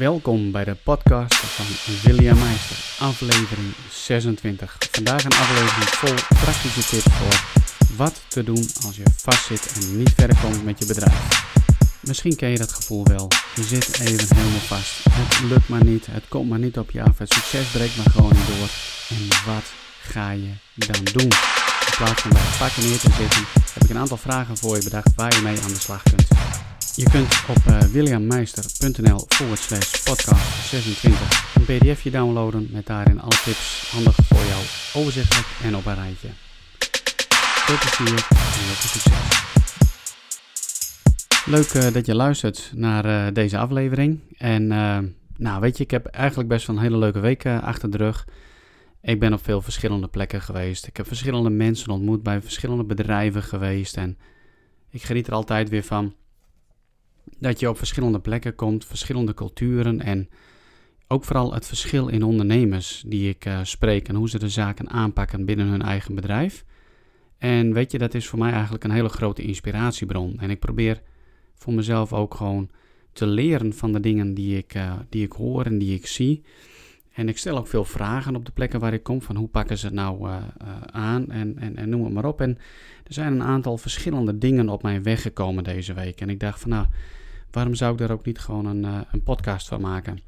Welkom bij de podcast van William Meister, aflevering 26. Vandaag een aflevering vol praktische tips voor wat te doen als je vastzit en niet verder komt met je bedrijf. Misschien ken je dat gevoel wel. Je zit even helemaal vast. Het lukt maar niet, het komt maar niet op je af. Het succes breekt maar gewoon niet door. En wat ga je dan doen? In plaats van bij het pakken neer te zitten, heb ik een aantal vragen voor je bedacht waar je mee aan de slag kunt. Je kunt op uh, williammeister.nl slash podcast 26 een pdfje downloaden met daarin alle tips handig voor jou, overzichtelijk en op een rijtje. Veel plezier en heel veel succes. Leuk uh, dat je luistert naar uh, deze aflevering. En nou weet je, ik heb eigenlijk best wel een hele leuke week achter de rug. Ik ben op veel verschillende plekken geweest. Ik heb verschillende mensen ontmoet, bij verschillende bedrijven geweest. En ik geniet er altijd weer van dat je op verschillende plekken komt, verschillende culturen en ook vooral het verschil in ondernemers die ik uh, spreek en hoe ze de zaken aanpakken binnen hun eigen bedrijf. En weet je, dat is voor mij eigenlijk een hele grote inspiratiebron. En ik probeer voor mezelf ook gewoon te leren van de dingen die ik, uh, die ik hoor en die ik zie. En ik stel ook veel vragen op de plekken waar ik kom, van hoe pakken ze het nou uh, aan en, en, en noem het maar op. En er zijn een aantal verschillende dingen op mijn weg gekomen deze week. En ik dacht van nou, waarom zou ik daar ook niet gewoon een, uh, een podcast van maken?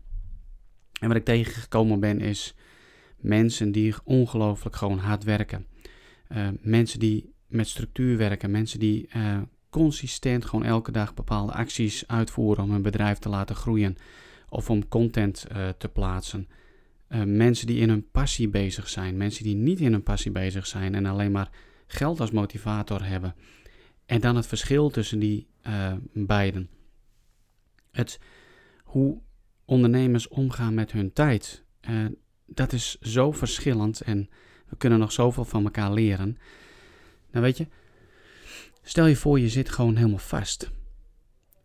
En wat ik tegengekomen ben is mensen die ongelooflijk gewoon hard werken. Mensen die met structuur werken, mensen die consistent gewoon elke dag bepaalde acties uitvoeren om hun bedrijf te laten groeien of om content te plaatsen. Mensen die in hun passie bezig zijn, mensen die niet in hun passie bezig zijn en alleen maar geld als motivator hebben. En dan het verschil tussen die beiden. Het, hoe ondernemers omgaan met hun tijd. Uh, dat is zo verschillend en we kunnen nog zoveel van elkaar leren. Nou weet je, stel je voor je zit gewoon helemaal vast.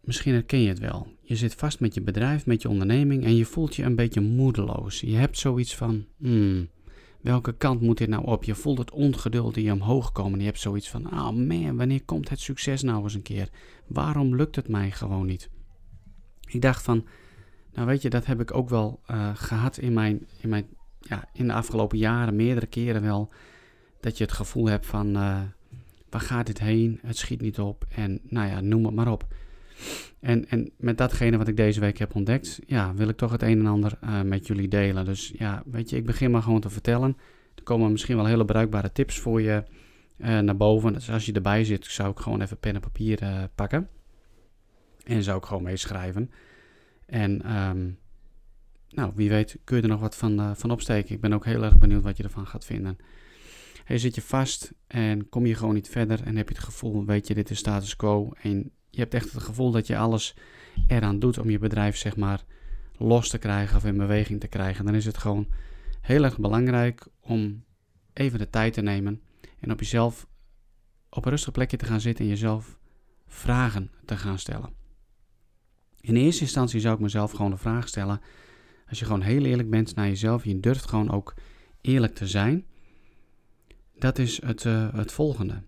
Misschien herken je het wel. Je zit vast met je bedrijf, met je onderneming en je voelt je een beetje moedeloos. Je hebt zoiets van, hmm, welke kant moet dit nou op? Je voelt het ongeduld in je omhoog komen. Je hebt zoiets van, oh man, wanneer komt het succes nou eens een keer? Waarom lukt het mij gewoon niet? ik dacht van, nou weet je, dat heb ik ook wel uh, gehad in mijn, in mijn, ja, in de afgelopen jaren, meerdere keren wel, dat je het gevoel hebt van, uh, waar gaat dit heen? Het schiet niet op en nou ja, noem het maar op. En, en met datgene wat ik deze week heb ontdekt, ja, wil ik toch het een en ander uh, met jullie delen. Dus ja, weet je, ik begin maar gewoon te vertellen. Er komen misschien wel hele bruikbare tips voor je naar boven. Dus als je erbij zit, zou ik gewoon even pen en papier pakken. En zou ik gewoon meeschrijven. En um, nou, wie weet kun je er nog wat van, van opsteken. Ik ben ook heel erg benieuwd wat je ervan gaat vinden. Hey, zit je vast en kom je gewoon niet verder en heb je het gevoel, weet je, dit is status quo. En je hebt echt het gevoel dat je alles eraan doet om je bedrijf, zeg maar, los te krijgen of in beweging te krijgen. Dan is het gewoon heel erg belangrijk om even de tijd te nemen en op jezelf op een rustig plekje te gaan zitten en jezelf vragen te gaan stellen. In eerste instantie zou ik mezelf gewoon de vraag stellen: als je gewoon heel eerlijk bent naar jezelf, je durft gewoon ook eerlijk te zijn, dat is het, uh, het volgende.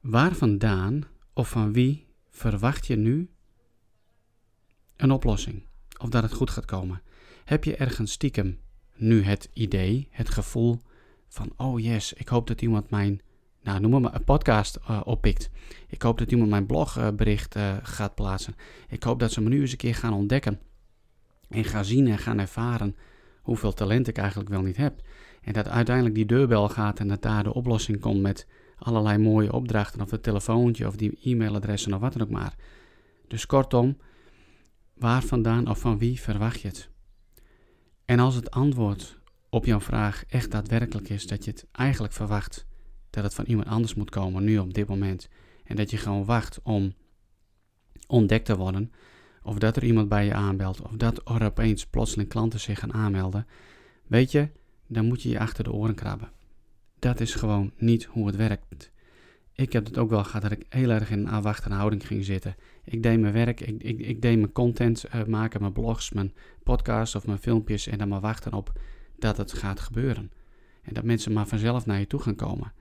Waar vandaan of van wie verwacht je nu een oplossing? Of dat het goed gaat komen? Heb je ergens stiekem nu het idee, het gevoel van: oh yes, ik hoop dat iemand mijn nou, noem maar een podcast uh, oppikt. Ik hoop dat iemand mijn blogbericht uh, gaat plaatsen. Ik hoop dat ze me nu eens een keer gaan ontdekken. En gaan zien en gaan ervaren hoeveel talent ik eigenlijk wel niet heb. En dat uiteindelijk die deurbel gaat en dat daar de oplossing komt met allerlei mooie opdrachten. Of het telefoontje of die e-mailadressen of wat dan ook maar. Dus kortom, waar vandaan of van wie verwacht je het? En als het antwoord op jouw vraag echt daadwerkelijk is dat je het eigenlijk verwacht dat het van iemand anders moet komen, nu op dit moment. En dat je gewoon wacht om ontdekt te worden. Of dat er iemand bij je aanbelt. Of dat er opeens plotseling klanten zich gaan aanmelden. Weet je, dan moet je je achter de oren krabben. Dat is gewoon niet hoe het werkt. Ik heb het ook wel gehad dat ik heel erg in een afwachtende houding ging zitten. Ik deed mijn werk, ik, ik, ik deed mijn content uh, maken, mijn blogs, mijn podcasts of mijn filmpjes. En dan maar wachten op dat het gaat gebeuren. En dat mensen maar vanzelf naar je toe gaan komen.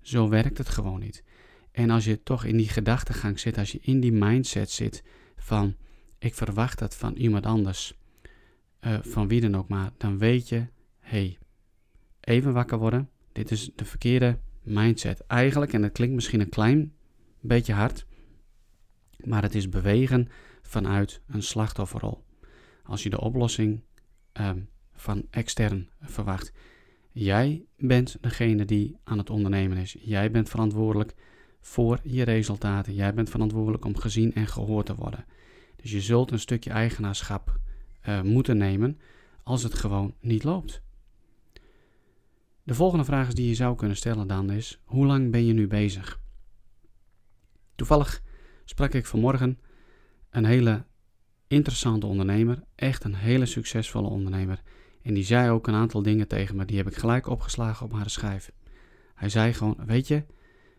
Zo werkt het gewoon niet. En als je toch in die gedachtegang zit, als je in die mindset zit van ik verwacht dat van iemand anders, uh, van wie dan ook maar, dan weet je, hey, even wakker worden. Dit is de verkeerde mindset. Eigenlijk, en het klinkt misschien een klein beetje hard, maar het is bewegen vanuit een slachtofferrol. Als je de oplossing um, van extern verwacht. Jij bent degene die aan het ondernemen is. Jij bent verantwoordelijk voor je resultaten. Jij bent verantwoordelijk om gezien en gehoord te worden. Dus je zult een stukje eigenaarschap uh, moeten nemen als het gewoon niet loopt. De volgende vraag die je zou kunnen stellen dan is: hoe lang ben je nu bezig? Toevallig sprak ik vanmorgen een hele interessante ondernemer, echt een hele succesvolle ondernemer. En die zei ook een aantal dingen tegen me, die heb ik gelijk opgeslagen op haar schijf. Hij zei gewoon: Weet je,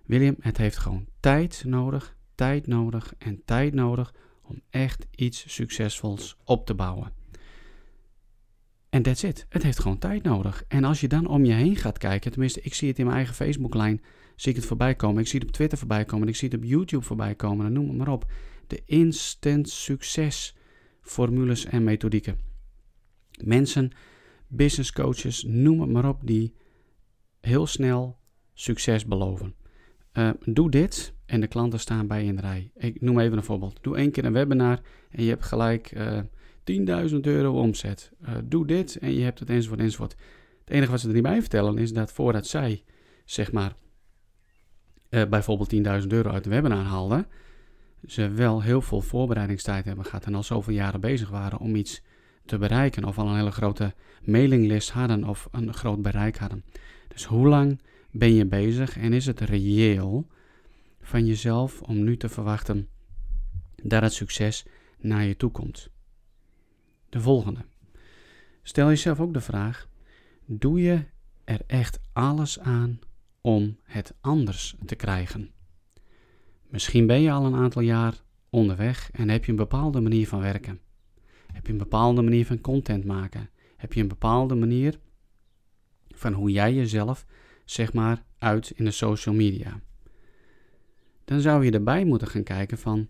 William, het heeft gewoon tijd nodig, tijd nodig en tijd nodig om echt iets succesvols op te bouwen. En that's it. Het heeft gewoon tijd nodig. En als je dan om je heen gaat kijken, tenminste, ik zie het in mijn eigen Facebooklijn, zie ik het voorbij komen. Ik zie het op Twitter voorbij komen. Ik zie het op YouTube voorbij komen. En noem het maar op. De instant succes formules en methodieken. Mensen, business coaches, noem het maar op, die heel snel succes beloven. Uh, doe dit en de klanten staan bij in de rij. Ik noem even een voorbeeld. Doe één keer een webinar en je hebt gelijk eh, 10.000 euro omzet. Uh, doe dit en je hebt het enzovoort enzovoort. Het enige wat ze er niet bij vertellen is dat voordat zij, zeg maar, bijvoorbeeld 10.000 euro uit de webinar haalden, ze wel heel veel voorbereidingstijd hebben gehad en al zoveel jaren bezig waren om iets te bereiken. Of al een hele grote mailinglist hadden of een groot bereik hadden. Dus hoe lang ben je bezig en is het reëel van jezelf om nu te verwachten dat het succes naar je toe komt? De volgende. Stel jezelf ook de vraag: doe je er echt alles aan om het anders te krijgen? Misschien ben je al een aantal jaar onderweg en heb je een bepaalde manier van werken. Heb je een bepaalde manier van content maken. Heb je een bepaalde manier van hoe jij jezelf, zeg maar, uit in de social media. Dan zou je erbij moeten gaan kijken van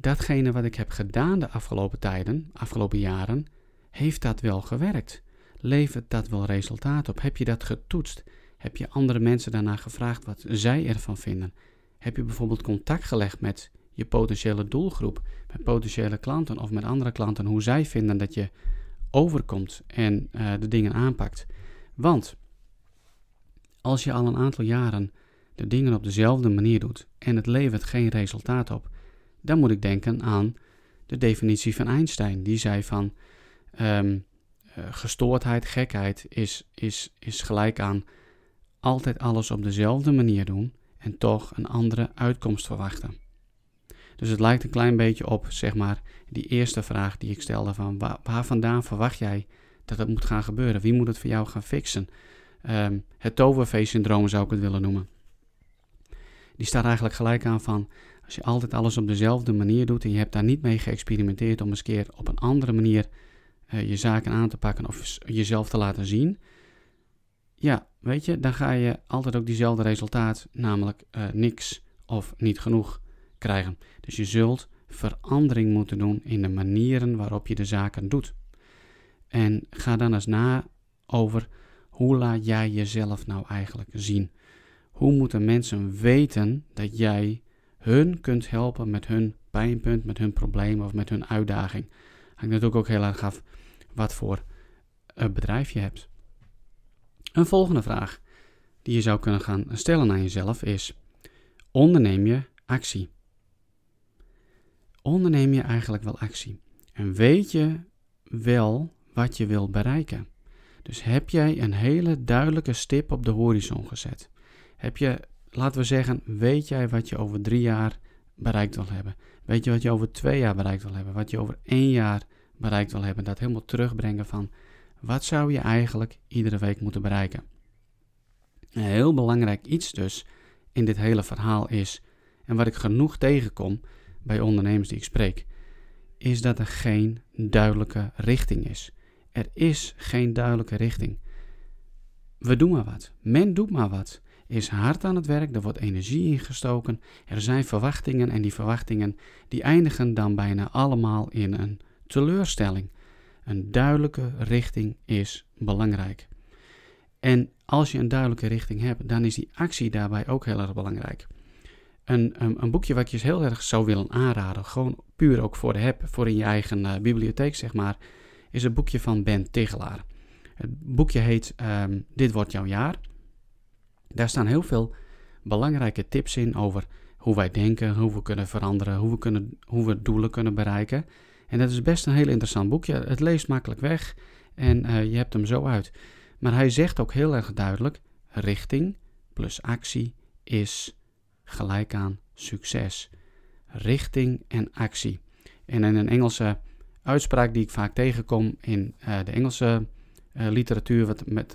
datgene wat ik heb gedaan de afgelopen tijden, afgelopen jaren, heeft dat wel gewerkt? Levert dat wel resultaat op? Heb je dat getoetst? Heb je andere mensen daarna gevraagd wat zij ervan vinden? Heb je bijvoorbeeld contact gelegd met je potentiële doelgroep, met potentiële klanten of met andere klanten, hoe zij vinden dat je overkomt en uh, de dingen aanpakt? Want als je al een aantal jaren de dingen op dezelfde manier doet en het levert geen resultaat op, dan moet ik denken aan de definitie van Einstein. Die zei van um, gestoordheid, gekheid is, is, is gelijk aan altijd alles op dezelfde manier doen en toch een andere uitkomst verwachten. Dus het lijkt een klein beetje op, zeg maar, die eerste vraag die ik stelde van waar, vandaan verwacht jij dat het moet gaan gebeuren? Wie moet het voor jou gaan fixen? Um, het toverfeest-syndroom zou ik het willen noemen. Die staat eigenlijk gelijk aan van, als je altijd alles op dezelfde manier doet en je hebt daar niet mee geëxperimenteerd om eens keer op een andere manier uh, je zaken aan te pakken of jezelf te laten zien, ja, weet je, dan ga je altijd ook diezelfde resultaat, namelijk uh, niks of niet genoeg krijgen. Dus je zult verandering moeten doen in de manieren waarop je de zaken doet. En ga dan eens na over hoe laat jij jezelf nou eigenlijk zien. Hoe moeten mensen weten dat jij hun kunt helpen met hun pijnpunt, met hun probleem of met hun uitdaging? Hangt natuurlijk ook heel erg af wat voor een bedrijf je hebt. Een volgende vraag die je zou kunnen gaan stellen aan jezelf is: onderneem je actie? Onderneem je eigenlijk wel actie? En weet je wel wat je wil bereiken? Dus heb jij een hele duidelijke stip op de horizon gezet? Heb je, laten we zeggen, weet jij wat je over drie jaar bereikt wil hebben? Weet je wat je over twee jaar bereikt wil hebben? Wat je over één jaar bereikt wil hebben? Dat helemaal terugbrengen van wat zou je eigenlijk iedere week moeten bereiken? Een heel belangrijk iets dus in dit hele verhaal is, en wat ik genoeg tegenkom bij ondernemers die ik spreek, is dat er geen duidelijke richting is. Er is geen duidelijke richting. We doen maar wat. Men doet maar wat. Is hard aan het werk, er wordt energie ingestoken, er zijn verwachtingen en die verwachtingen die eindigen dan bijna allemaal in een teleurstelling. Een duidelijke richting is belangrijk. En als je een duidelijke richting hebt, dan is die actie daarbij ook heel erg belangrijk. Een, een, boekje wat je heel erg zou willen aanraden, gewoon puur ook voor de heb, voor in je eigen uh, bibliotheek zeg maar, is een boekje van Ben Tegelaar. Het boekje heet um, Dit wordt jouw jaar. Daar staan heel veel belangrijke tips in over hoe wij denken, hoe we kunnen veranderen, hoe we, kunnen, hoe we doelen kunnen bereiken. En dat is best een heel interessant boekje. Het leest makkelijk weg en uh, je hebt hem zo uit. Maar hij zegt ook heel erg duidelijk: richting plus actie is gelijk aan succes. Richting en actie. En in een Engelse uitspraak die ik vaak tegenkom in uh, de Engelse uh, literatuur, wat met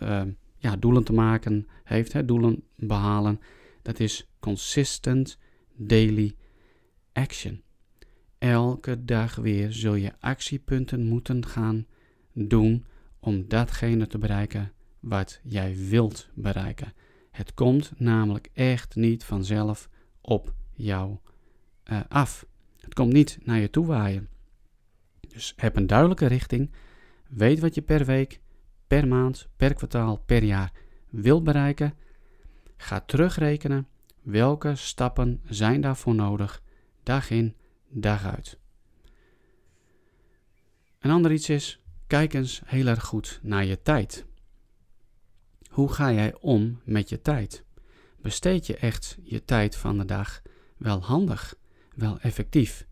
ja, doelen te maken heeft, hè, doelen behalen, dat is consistent daily action. Elke dag weer zul je actiepunten moeten gaan doen om datgene te bereiken wat jij wilt bereiken. Het komt namelijk echt niet vanzelf op jou uh, af. Het komt niet naar je toe waaien. Dus heb een duidelijke richting. Weet wat je per week, per maand, per kwartaal, per jaar wilt bereiken. Ga terugrekenen welke stappen zijn daarvoor nodig, dag in, dag uit. Een ander iets is, kijk eens heel erg goed naar je tijd. Hoe ga jij om met je tijd? Besteed je echt je tijd van de dag wel handig, wel effectief?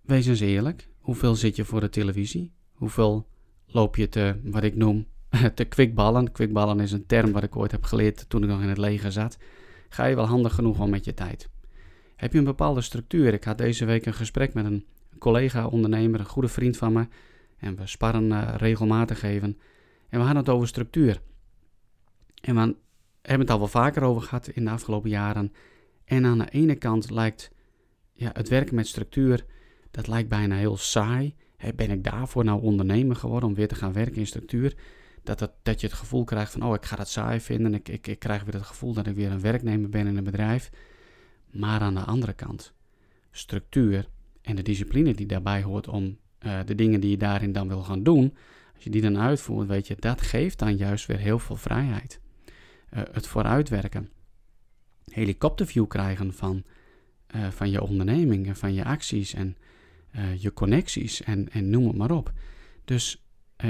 Wees eens eerlijk, hoeveel zit je voor de televisie? Hoeveel loop je te, wat ik noem, te kwikballen? Kwikballen is een term wat ik ooit heb geleerd toen ik nog in het leger zat. Ga je wel handig genoeg om met je tijd? Heb je een bepaalde structuur? Ik had deze week een gesprek met een collega-ondernemer, een goede vriend van me. En we sparren uh, regelmatig even. En we hadden het over structuur. En we hebben het al wel vaker over gehad in de afgelopen jaren. En aan de ene kant lijkt ja, het werken met structuur, dat lijkt bijna heel saai. Ben ik daarvoor nou ondernemer geworden om weer te gaan werken in structuur? Dat, dat, dat je het gevoel krijgt van, oh, ik ga dat saai vinden. Ik, ik, ik krijg weer het gevoel dat ik weer een werknemer ben in een bedrijf. Maar aan de andere kant, structuur en de discipline die daarbij hoort om uh, de dingen die je daarin dan wil gaan doen, als je die dan uitvoert, weet je, dat geeft dan juist weer heel veel vrijheid. Uh, het vooruitwerken, helikopterview krijgen van, uh, van je onderneming en van je acties en je connecties en, en noem het maar op. Dus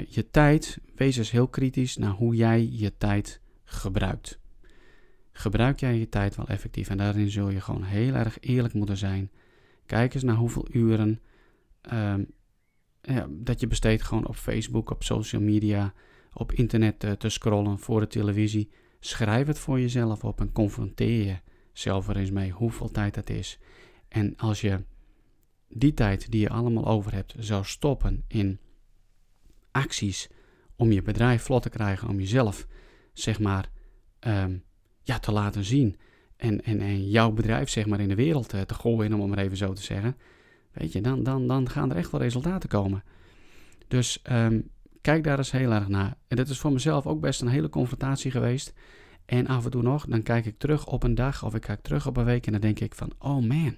je tijd, wees eens heel kritisch naar hoe jij je tijd gebruikt gebruik jij je tijd wel effectief? En daarin zul je gewoon heel erg eerlijk moeten zijn. Kijk eens naar hoeveel uren um, ja, dat je besteedt gewoon op Facebook, op social media, op internet uh, te scrollen voor de televisie. Schrijf het voor jezelf op en confronteer je zelf er eens mee hoeveel tijd dat is. En als je die tijd die je allemaal over hebt zou stoppen in acties om je bedrijf vlot te krijgen, om jezelf zeg maar um, ja, te laten zien. En, en, en jouw bedrijf zeg maar in de wereld te, te gooien, om het maar even zo te zeggen. Weet je, dan, dan, dan gaan er echt wel resultaten komen. Dus um, kijk daar eens heel erg naar. En dat is voor mezelf ook best een hele confrontatie geweest. En af en toe nog, dan kijk ik terug op een dag of ik kijk terug op een week en dan denk ik van, oh man,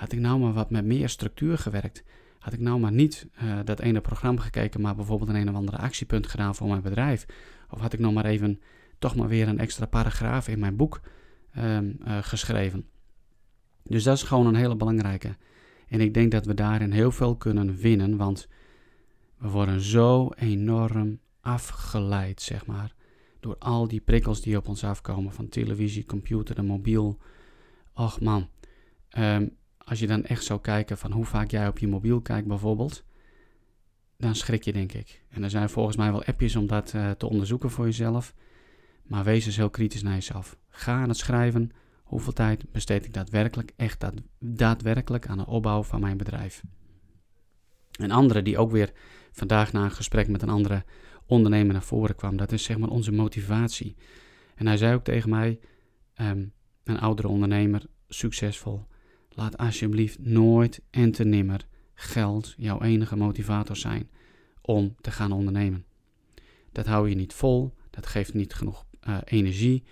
had ik nou maar wat met meer structuur gewerkt? Had ik nou maar niet uh, dat ene programma gekeken, maar bijvoorbeeld een een of andere actiepunt gedaan voor mijn bedrijf? Of had ik nog maar even toch maar weer een extra paragraaf in mijn boek um, uh, geschreven. Dus dat is gewoon een hele belangrijke. En ik denk dat we daarin heel veel kunnen winnen, want we worden zo enorm afgeleid, zeg maar, door al die prikkels die op ons afkomen van televisie, computer en mobiel. Och man, um, als je dan echt zou kijken van hoe vaak jij op je mobiel kijkt bijvoorbeeld, dan schrik je denk ik. En er zijn volgens mij wel appjes om dat uh, te onderzoeken voor jezelf. Maar wees eens heel kritisch naar jezelf. Ga aan het schrijven. Hoeveel tijd besteed ik daadwerkelijk, echt daad, daadwerkelijk aan de opbouw van mijn bedrijf? Een andere die ook weer vandaag na een gesprek met een andere ondernemer naar voren kwam, dat is zeg maar onze motivatie. En hij zei ook tegen mij, um, een oudere ondernemer, succesvol, laat alsjeblieft nooit en te nimmer geld jouw enige motivator zijn om te gaan ondernemen. Dat hou je niet vol, dat geeft niet genoeg uh, energie,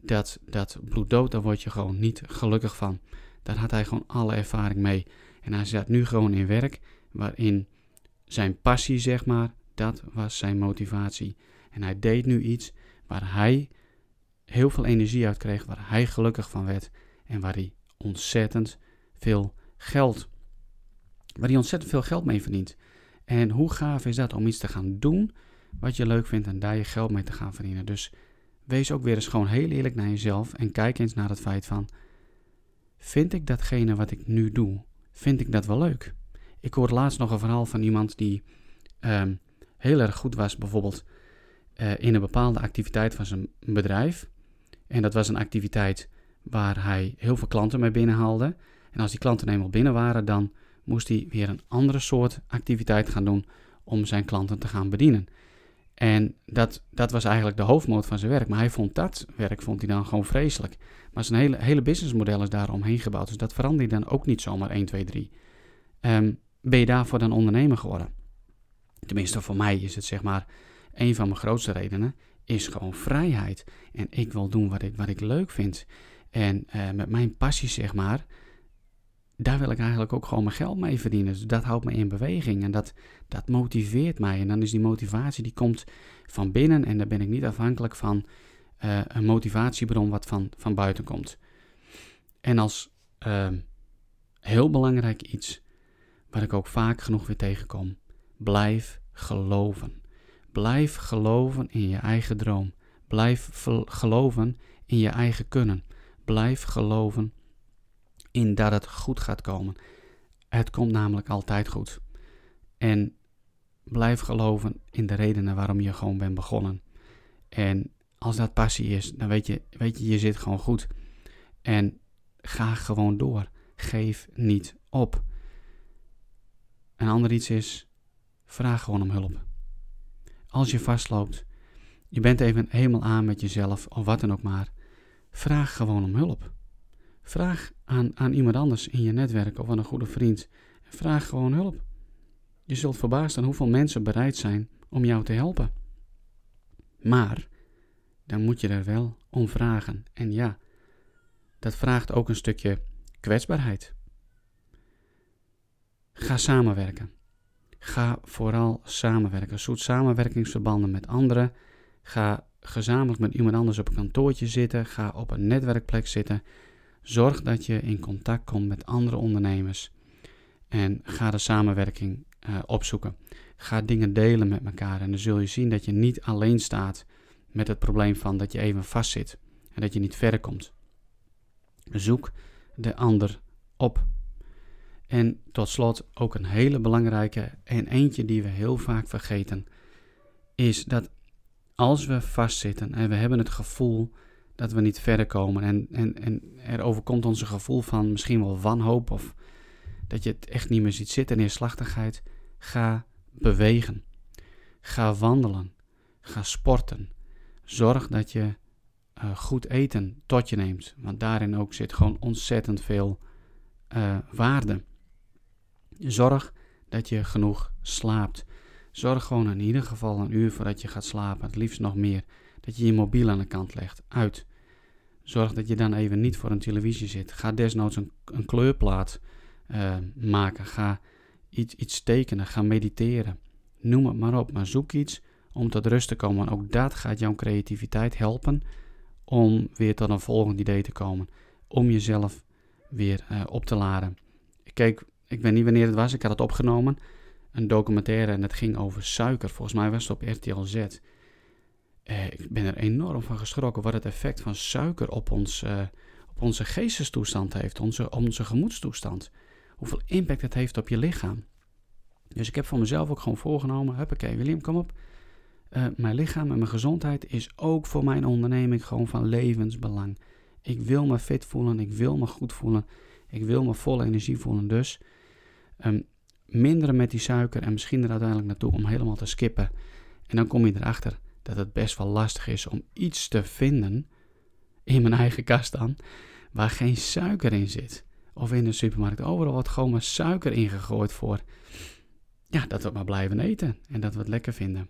dat, dat bloeddood, daar word je gewoon niet gelukkig van. Daar had hij gewoon alle ervaring mee. En hij zat nu gewoon in werk waarin zijn passie, zeg maar, dat was zijn motivatie. En hij deed nu iets waar hij heel veel energie uit kreeg, waar hij gelukkig van werd en waar hij ontzettend veel geld, waar hij ontzettend veel geld mee verdient. En hoe gaaf is dat om iets te gaan doen wat je leuk vindt en daar je geld mee te gaan verdienen. Dus wees ook weer eens gewoon heel eerlijk naar jezelf en kijk eens naar het feit van, vind ik datgene wat ik nu doe, vind ik dat wel leuk? Ik hoorde laatst nog een verhaal van iemand die um, heel erg goed was, bijvoorbeeld uh, in een bepaalde activiteit van zijn bedrijf. En dat was een activiteit waar hij heel veel klanten mee binnenhaalde. En als die klanten eenmaal binnen waren, dan moest hij weer een andere soort activiteit gaan doen om zijn klanten te gaan bedienen. En dat, dat was eigenlijk de hoofdmoot van zijn werk. Maar hij vond dat werk vond hij dan gewoon vreselijk. Maar zijn hele, hele businessmodel is daar omheen gebouwd. Dus dat veranderde hij dan ook niet zomaar 1, 2, 3. Um, ben je daarvoor dan ondernemer geworden? Tenminste, voor mij is het zeg maar een van mijn grootste redenen. Is gewoon vrijheid. En ik wil doen wat ik, wat ik leuk vind. En uh, met mijn passie, zeg maar, daar wil ik eigenlijk ook gewoon mijn geld mee verdienen. Dus dat houdt me in beweging en dat, dat motiveert mij. En dan is die motivatie, die komt van binnen en daar ben ik niet afhankelijk van uh, een motivatiebron wat van, van buiten komt. En als uh, heel belangrijk iets, waar ik ook vaak genoeg weer tegenkom, blijf geloven. Blijf geloven in je eigen droom. Blijf geloven in je eigen kunnen. Blijf geloven in dat het goed gaat komen. Het komt namelijk altijd goed. En blijf geloven in de redenen waarom je gewoon bent begonnen. En als dat passie is, dan weet je, weet je, je zit gewoon goed. En ga gewoon door. Geef niet op. Een ander iets is, vraag gewoon om hulp. Als je vastloopt, je bent even helemaal aan met jezelf of wat dan ook maar, vraag gewoon om hulp. Vraag aan, aan iemand anders in je netwerk of aan een goede vriend. En vraag gewoon hulp. Je zult verbaasd zijn hoeveel mensen bereid zijn om jou te helpen. Maar dan moet je er wel om vragen. En ja, dat vraagt ook een stukje kwetsbaarheid. Ga samenwerken. Ga vooral samenwerken. Zoek samenwerkingsverbanden met anderen. Ga gezamenlijk met iemand anders op een kantoortje zitten. Ga op een netwerkplek zitten. Zorg dat je in contact komt met andere ondernemers. En ga de samenwerking uh, opzoeken. Ga dingen delen met elkaar. En dan zul je zien dat je niet alleen staat met het probleem van dat je even vastzit. En dat je niet verder komt. Zoek de ander op. En tot slot ook een hele belangrijke en eentje die we heel vaak vergeten, is dat als we vastzitten en we hebben het gevoel dat we niet verder komen en, en, en er overkomt ons een gevoel van misschien wel wanhoop of dat je het echt niet meer ziet zitten, neerslachtigheid, ga bewegen. Ga wandelen. Ga sporten. Zorg dat je uh, goed eten tot je neemt, want daarin ook zit gewoon ontzettend veel uh, waarde. Zorg dat je genoeg slaapt. Zorg gewoon in ieder geval een uur voordat je gaat slapen, het liefst nog meer. Dat je je mobiel aan de kant legt, uit. Zorg dat je dan even niet voor een televisie zit. Ga desnoods een, een kleurplaat uh, maken. Ga iets, iets tekenen. Ga mediteren. Noem het maar op. Maar zoek iets om tot rust te komen. ook dat gaat jouw creativiteit helpen om weer tot een volgend idee te komen. Om jezelf weer uh, op te laden. Kijk, ik weet niet wanneer het was. Ik had het opgenomen. Een documentaire en het ging over suiker. Volgens mij was het op RTL Z. Eh, ik ben er enorm van geschrokken wat het effect van suiker op, ons, uh, op onze geestestoestand heeft, onze, onze gemoedstoestand. Hoeveel impact het heeft op je lichaam. Dus ik heb voor mezelf ook gewoon voorgenomen, huppakee William, kom op. Uh, mijn lichaam en mijn gezondheid is ook voor mijn onderneming gewoon van levensbelang. Ik wil me fit voelen, ik wil me goed voelen, ik wil me vol energie voelen. Dus um, minderen met die suiker en misschien er uiteindelijk naartoe om helemaal te skippen. En dan kom je erachter dat het best wel lastig is om iets te vinden in mijn eigen kast dan, waar geen suiker in zit. Of in de supermarkt. Overal wordt gewoon maar suiker ingegooid voor. Ja, dat we maar blijven eten en dat we het lekker vinden.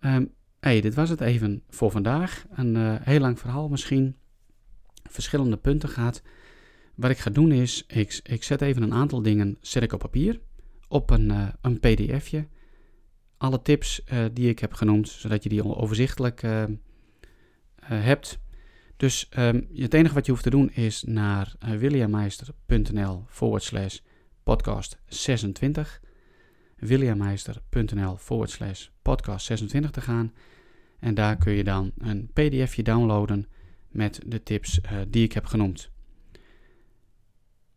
Um, hey, dit was het even voor vandaag. Een uh, heel lang verhaal misschien. Verschillende punten gaat. Wat ik ga doen is, ik, ik zet even een aantal dingen zet ik op papier. op een, uh, een pdfje. Alle tips uh, die ik heb genoemd, zodat je die overzichtelijk uh, hebt. Dus um, het enige wat je hoeft te doen is naar williammeister.nl forward slash podcast 26. williammeister.nl forward slash podcast 26 te gaan. En daar kun je dan een pdfje downloaden met de tips die ik heb genoemd.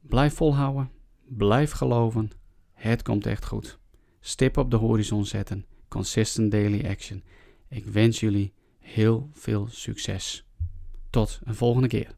Blijf volhouden, blijf geloven, het komt echt goed. Stip op de horizon zetten, consistent daily action. Ik wens jullie heel veel succes. Tot een volgende keer.